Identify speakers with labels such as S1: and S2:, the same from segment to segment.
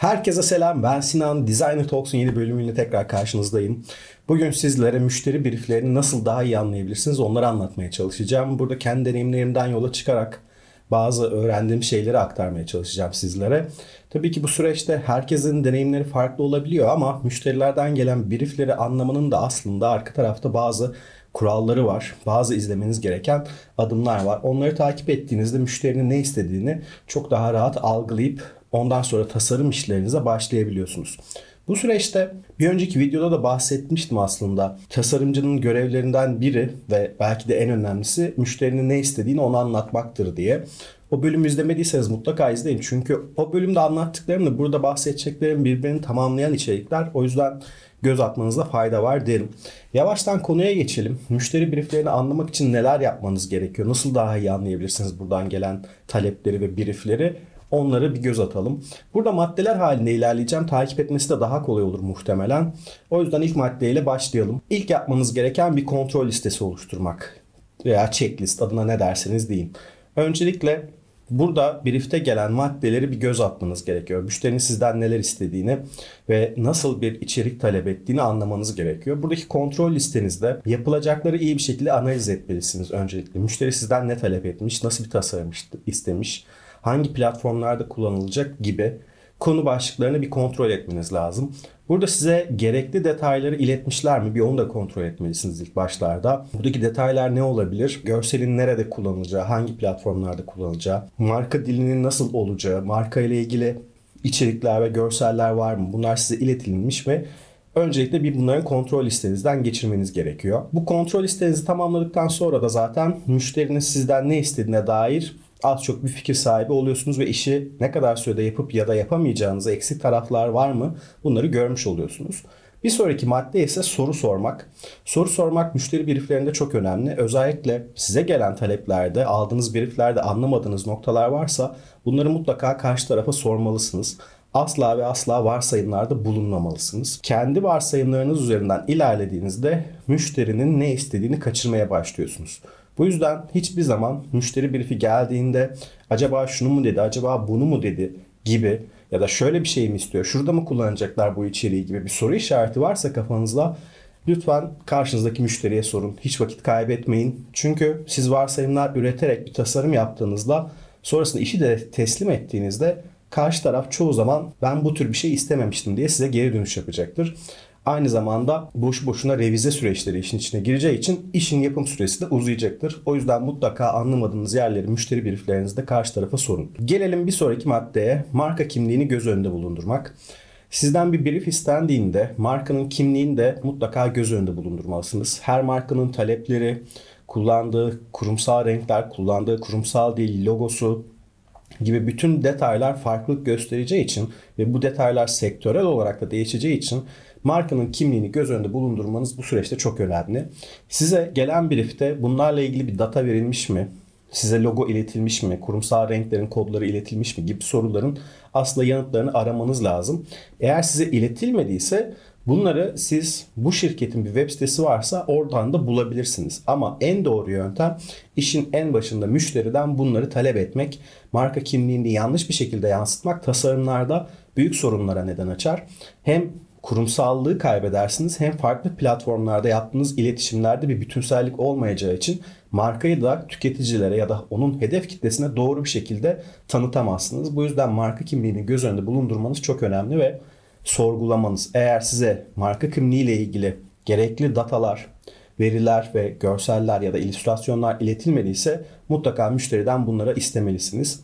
S1: Herkese selam. Ben Sinan. Designer Talks'un yeni bölümüyle tekrar karşınızdayım. Bugün sizlere müşteri brieflerini nasıl daha iyi anlayabilirsiniz onları anlatmaya çalışacağım. Burada kendi deneyimlerimden yola çıkarak bazı öğrendiğim şeyleri aktarmaya çalışacağım sizlere. Tabii ki bu süreçte herkesin deneyimleri farklı olabiliyor ama müşterilerden gelen briefleri anlamanın da aslında arka tarafta bazı kuralları var. Bazı izlemeniz gereken adımlar var. Onları takip ettiğinizde müşterinin ne istediğini çok daha rahat algılayıp ondan sonra tasarım işlerinize başlayabiliyorsunuz. Bu süreçte bir önceki videoda da bahsetmiştim aslında. Tasarımcının görevlerinden biri ve belki de en önemlisi müşterinin ne istediğini onu anlatmaktır diye. O bölümü izlemediyseniz mutlaka izleyin. Çünkü o bölümde anlattıklarımla burada bahsedeceklerim birbirini tamamlayan içerikler. O yüzden göz atmanızda fayda var derim. Yavaştan konuya geçelim. Müşteri brieflerini anlamak için neler yapmanız gerekiyor? Nasıl daha iyi anlayabilirsiniz buradan gelen talepleri ve briefleri? Onları bir göz atalım. Burada maddeler halinde ilerleyeceğim. Takip etmesi de daha kolay olur muhtemelen. O yüzden ilk maddeyle başlayalım. İlk yapmanız gereken bir kontrol listesi oluşturmak. Veya checklist adına ne derseniz deyin. Öncelikle Burada briefte gelen maddeleri bir göz atmanız gerekiyor. Müşterinin sizden neler istediğini ve nasıl bir içerik talep ettiğini anlamanız gerekiyor. Buradaki kontrol listenizde yapılacakları iyi bir şekilde analiz etmelisiniz öncelikle. Müşteri sizden ne talep etmiş, nasıl bir tasarım istemiş, hangi platformlarda kullanılacak gibi konu başlıklarını bir kontrol etmeniz lazım. Burada size gerekli detayları iletmişler mi bir onu da kontrol etmelisiniz ilk başlarda. Buradaki detaylar ne olabilir? Görselin nerede kullanılacağı, hangi platformlarda kullanılacağı, marka dilinin nasıl olacağı, marka ile ilgili içerikler ve görseller var mı? Bunlar size iletilmiş ve Öncelikle bir bunların kontrol listenizden geçirmeniz gerekiyor. Bu kontrol listenizi tamamladıktan sonra da zaten müşterinin sizden ne istediğine dair az çok bir fikir sahibi oluyorsunuz ve işi ne kadar sürede yapıp ya da yapamayacağınız eksik taraflar var mı bunları görmüş oluyorsunuz. Bir sonraki madde ise soru sormak. Soru sormak müşteri brieflerinde çok önemli. Özellikle size gelen taleplerde, aldığınız brieflerde anlamadığınız noktalar varsa bunları mutlaka karşı tarafa sormalısınız. Asla ve asla varsayımlarda bulunmamalısınız. Kendi varsayımlarınız üzerinden ilerlediğinizde müşterinin ne istediğini kaçırmaya başlıyorsunuz. Bu yüzden hiçbir zaman müşteri brief'i geldiğinde acaba şunu mu dedi, acaba bunu mu dedi gibi ya da şöyle bir şey mi istiyor, şurada mı kullanacaklar bu içeriği gibi bir soru işareti varsa kafanızda lütfen karşınızdaki müşteriye sorun. Hiç vakit kaybetmeyin. Çünkü siz varsayımlar üreterek bir tasarım yaptığınızda sonrasında işi de teslim ettiğinizde karşı taraf çoğu zaman ben bu tür bir şey istememiştim diye size geri dönüş yapacaktır. Aynı zamanda boş boşuna revize süreçleri işin içine gireceği için işin yapım süresi de uzayacaktır. O yüzden mutlaka anlamadığınız yerleri müşteri brieflerinizde karşı tarafa sorun. Gelelim bir sonraki maddeye marka kimliğini göz önünde bulundurmak. Sizden bir brief istendiğinde markanın kimliğini de mutlaka göz önünde bulundurmalısınız. Her markanın talepleri, kullandığı kurumsal renkler, kullandığı kurumsal dil, logosu, gibi bütün detaylar farklılık göstereceği için ve bu detaylar sektörel olarak da değişeceği için markanın kimliğini göz önünde bulundurmanız bu süreçte çok önemli. Size gelen briefte bunlarla ilgili bir data verilmiş mi? Size logo iletilmiş mi? Kurumsal renklerin kodları iletilmiş mi? gibi soruların aslında yanıtlarını aramanız lazım. Eğer size iletilmediyse Bunları siz bu şirketin bir web sitesi varsa oradan da bulabilirsiniz. Ama en doğru yöntem işin en başında müşteriden bunları talep etmek. Marka kimliğini yanlış bir şekilde yansıtmak tasarımlarda büyük sorunlara neden açar. Hem kurumsallığı kaybedersiniz hem farklı platformlarda yaptığınız iletişimlerde bir bütünsellik olmayacağı için markayı da tüketicilere ya da onun hedef kitlesine doğru bir şekilde tanıtamazsınız. Bu yüzden marka kimliğini göz önünde bulundurmanız çok önemli ve sorgulamanız. Eğer size marka kimliğiyle ilgili gerekli datalar, veriler ve görseller ya da illüstrasyonlar iletilmediyse mutlaka müşteriden bunlara istemelisiniz.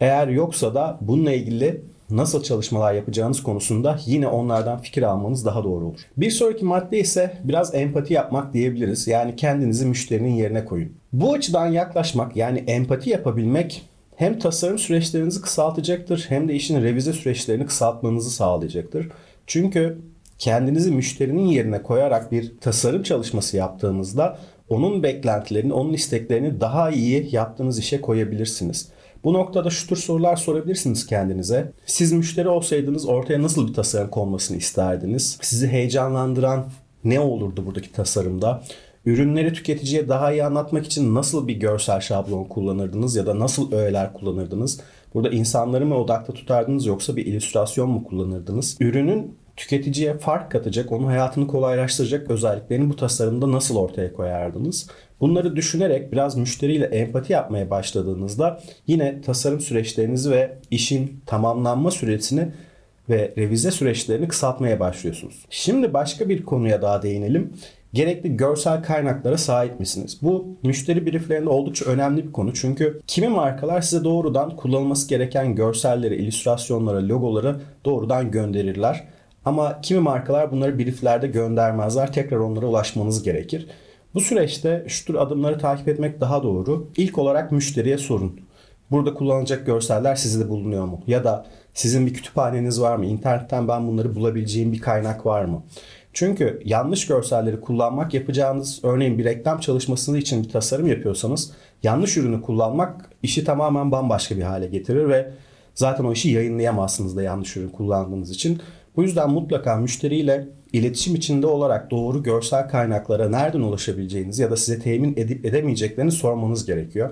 S1: Eğer yoksa da bununla ilgili nasıl çalışmalar yapacağınız konusunda yine onlardan fikir almanız daha doğru olur. Bir sonraki madde ise biraz empati yapmak diyebiliriz. Yani kendinizi müşterinin yerine koyun. Bu açıdan yaklaşmak yani empati yapabilmek hem tasarım süreçlerinizi kısaltacaktır hem de işin revize süreçlerini kısaltmanızı sağlayacaktır. Çünkü kendinizi müşterinin yerine koyarak bir tasarım çalışması yaptığınızda onun beklentilerini, onun isteklerini daha iyi yaptığınız işe koyabilirsiniz. Bu noktada şu tür sorular sorabilirsiniz kendinize. Siz müşteri olsaydınız ortaya nasıl bir tasarım konmasını isterdiniz? Sizi heyecanlandıran ne olurdu buradaki tasarımda? Ürünleri tüketiciye daha iyi anlatmak için nasıl bir görsel şablon kullanırdınız ya da nasıl öğeler kullanırdınız? Burada insanları mı odakta tutardınız yoksa bir illüstrasyon mu kullanırdınız? Ürünün tüketiciye fark katacak, onun hayatını kolaylaştıracak özelliklerini bu tasarımda nasıl ortaya koyardınız? Bunları düşünerek biraz müşteriyle empati yapmaya başladığınızda yine tasarım süreçlerinizi ve işin tamamlanma süresini ve revize süreçlerini kısaltmaya başlıyorsunuz. Şimdi başka bir konuya daha değinelim. Gerekli görsel kaynaklara sahip misiniz? Bu müşteri brieflerinde oldukça önemli bir konu. Çünkü kimi markalar size doğrudan kullanılması gereken görselleri, illüstrasyonlara, logoları doğrudan gönderirler. Ama kimi markalar bunları brieflerde göndermezler. Tekrar onlara ulaşmanız gerekir. Bu süreçte şu tür adımları takip etmek daha doğru. İlk olarak müşteriye sorun. Burada kullanılacak görseller sizde bulunuyor mu? Ya da sizin bir kütüphaneniz var mı? İnternetten ben bunları bulabileceğim bir kaynak var mı? Çünkü yanlış görselleri kullanmak yapacağınız örneğin bir reklam çalışması için bir tasarım yapıyorsanız yanlış ürünü kullanmak işi tamamen bambaşka bir hale getirir ve zaten o işi yayınlayamazsınız da yanlış ürün kullandığınız için. Bu yüzden mutlaka müşteriyle iletişim içinde olarak doğru görsel kaynaklara nereden ulaşabileceğiniz ya da size temin edip edemeyeceklerini sormanız gerekiyor.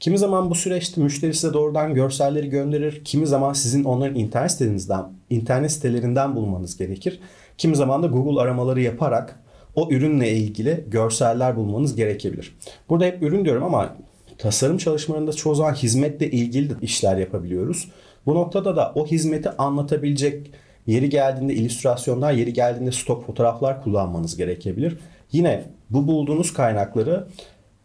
S1: Kimi zaman bu süreçte müşteri size doğrudan görselleri gönderir. Kimi zaman sizin onların internet sitenizden, internet sitelerinden bulmanız gerekir. Kimi zaman da Google aramaları yaparak o ürünle ilgili görseller bulmanız gerekebilir. Burada hep ürün diyorum ama tasarım çalışmalarında çoğu zaman hizmetle ilgili de işler yapabiliyoruz. Bu noktada da o hizmeti anlatabilecek yeri geldiğinde illüstrasyonlar, yeri geldiğinde stok fotoğraflar kullanmanız gerekebilir. Yine bu bulduğunuz kaynakları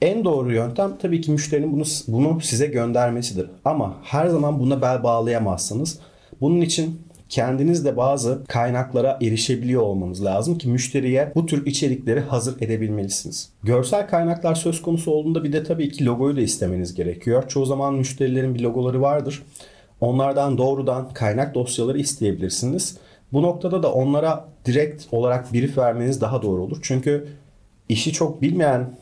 S1: en doğru yöntem tabii ki müşterinin bunu, bunu size göndermesidir. Ama her zaman buna bel bağlayamazsınız. Bunun için kendiniz de bazı kaynaklara erişebiliyor olmanız lazım ki müşteriye bu tür içerikleri hazır edebilmelisiniz. Görsel kaynaklar söz konusu olduğunda bir de tabii ki logoyu da istemeniz gerekiyor. Çoğu zaman müşterilerin bir logoları vardır. Onlardan doğrudan kaynak dosyaları isteyebilirsiniz. Bu noktada da onlara direkt olarak brief vermeniz daha doğru olur. Çünkü işi çok bilmeyen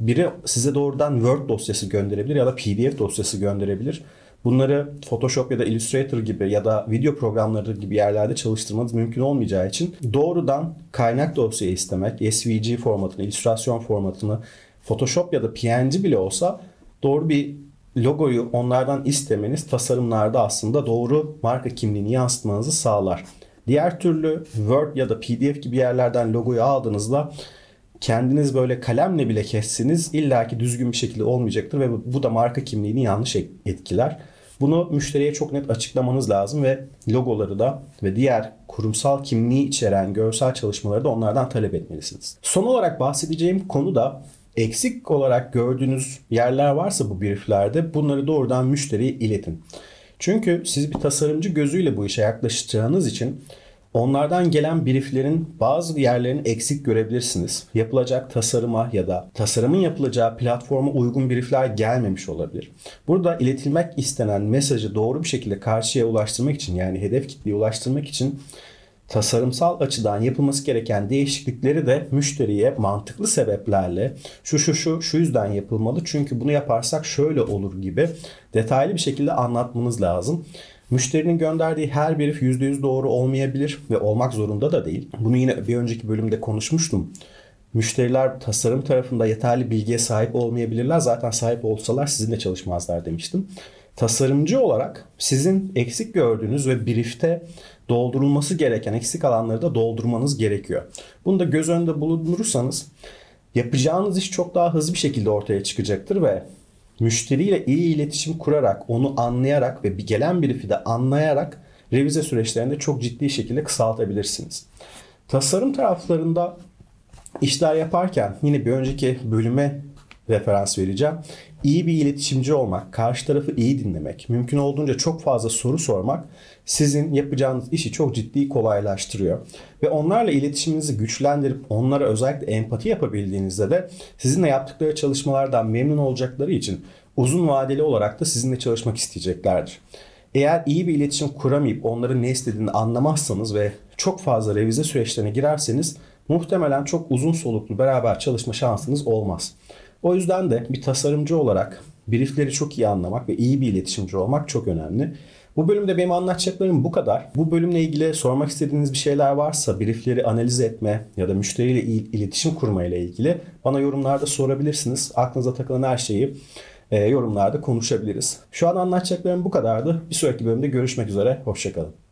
S1: biri size doğrudan Word dosyası gönderebilir ya da PDF dosyası gönderebilir. Bunları Photoshop ya da Illustrator gibi ya da video programları gibi yerlerde çalıştırmanız mümkün olmayacağı için doğrudan kaynak dosyayı istemek, SVG formatını, illüstrasyon formatını, Photoshop ya da PNG bile olsa doğru bir logoyu onlardan istemeniz tasarımlarda aslında doğru marka kimliğini yansıtmanızı sağlar. Diğer türlü Word ya da PDF gibi yerlerden logoyu aldığınızda kendiniz böyle kalemle bile kessiniz illaki düzgün bir şekilde olmayacaktır ve bu da marka kimliğini yanlış etkiler. Bunu müşteriye çok net açıklamanız lazım ve logoları da ve diğer kurumsal kimliği içeren görsel çalışmaları da onlardan talep etmelisiniz. Son olarak bahsedeceğim konu da eksik olarak gördüğünüz yerler varsa bu brieflerde bunları doğrudan müşteriye iletin. Çünkü siz bir tasarımcı gözüyle bu işe yaklaşacağınız için Onlardan gelen brieflerin bazı yerlerini eksik görebilirsiniz. Yapılacak tasarıma ya da tasarımın yapılacağı platforma uygun briefler gelmemiş olabilir. Burada iletilmek istenen mesajı doğru bir şekilde karşıya ulaştırmak için yani hedef kitleye ulaştırmak için tasarımsal açıdan yapılması gereken değişiklikleri de müşteriye mantıklı sebeplerle şu şu şu şu yüzden yapılmalı çünkü bunu yaparsak şöyle olur gibi detaylı bir şekilde anlatmanız lazım. Müşterinin gönderdiği her brief %100 doğru olmayabilir ve olmak zorunda da değil. Bunu yine bir önceki bölümde konuşmuştum. Müşteriler tasarım tarafında yeterli bilgiye sahip olmayabilirler. Zaten sahip olsalar sizinle çalışmazlar demiştim. Tasarımcı olarak sizin eksik gördüğünüz ve briefte doldurulması gereken eksik alanları da doldurmanız gerekiyor. Bunu da göz önünde bulundurursanız yapacağınız iş çok daha hızlı bir şekilde ortaya çıkacaktır ve müşteriyle iyi iletişim kurarak, onu anlayarak ve bir gelen brief'i de anlayarak revize süreçlerinde çok ciddi şekilde kısaltabilirsiniz. Tasarım taraflarında işler yaparken yine bir önceki bölüme referans vereceğim. İyi bir iletişimci olmak, karşı tarafı iyi dinlemek, mümkün olduğunca çok fazla soru sormak sizin yapacağınız işi çok ciddi kolaylaştırıyor. Ve onlarla iletişiminizi güçlendirip onlara özellikle empati yapabildiğinizde de sizinle yaptıkları çalışmalardan memnun olacakları için uzun vadeli olarak da sizinle çalışmak isteyeceklerdir. Eğer iyi bir iletişim kuramayıp onların ne istediğini anlamazsanız ve çok fazla revize süreçlerine girerseniz muhtemelen çok uzun soluklu beraber çalışma şansınız olmaz. O yüzden de bir tasarımcı olarak briefleri çok iyi anlamak ve iyi bir iletişimci olmak çok önemli. Bu bölümde benim anlatacaklarım bu kadar. Bu bölümle ilgili sormak istediğiniz bir şeyler varsa briefleri analiz etme ya da müşteriyle iletişim kurma ile ilgili bana yorumlarda sorabilirsiniz. Aklınıza takılan her şeyi e, yorumlarda konuşabiliriz. Şu an anlatacaklarım bu kadardı. Bir sonraki bölümde görüşmek üzere. Hoşçakalın.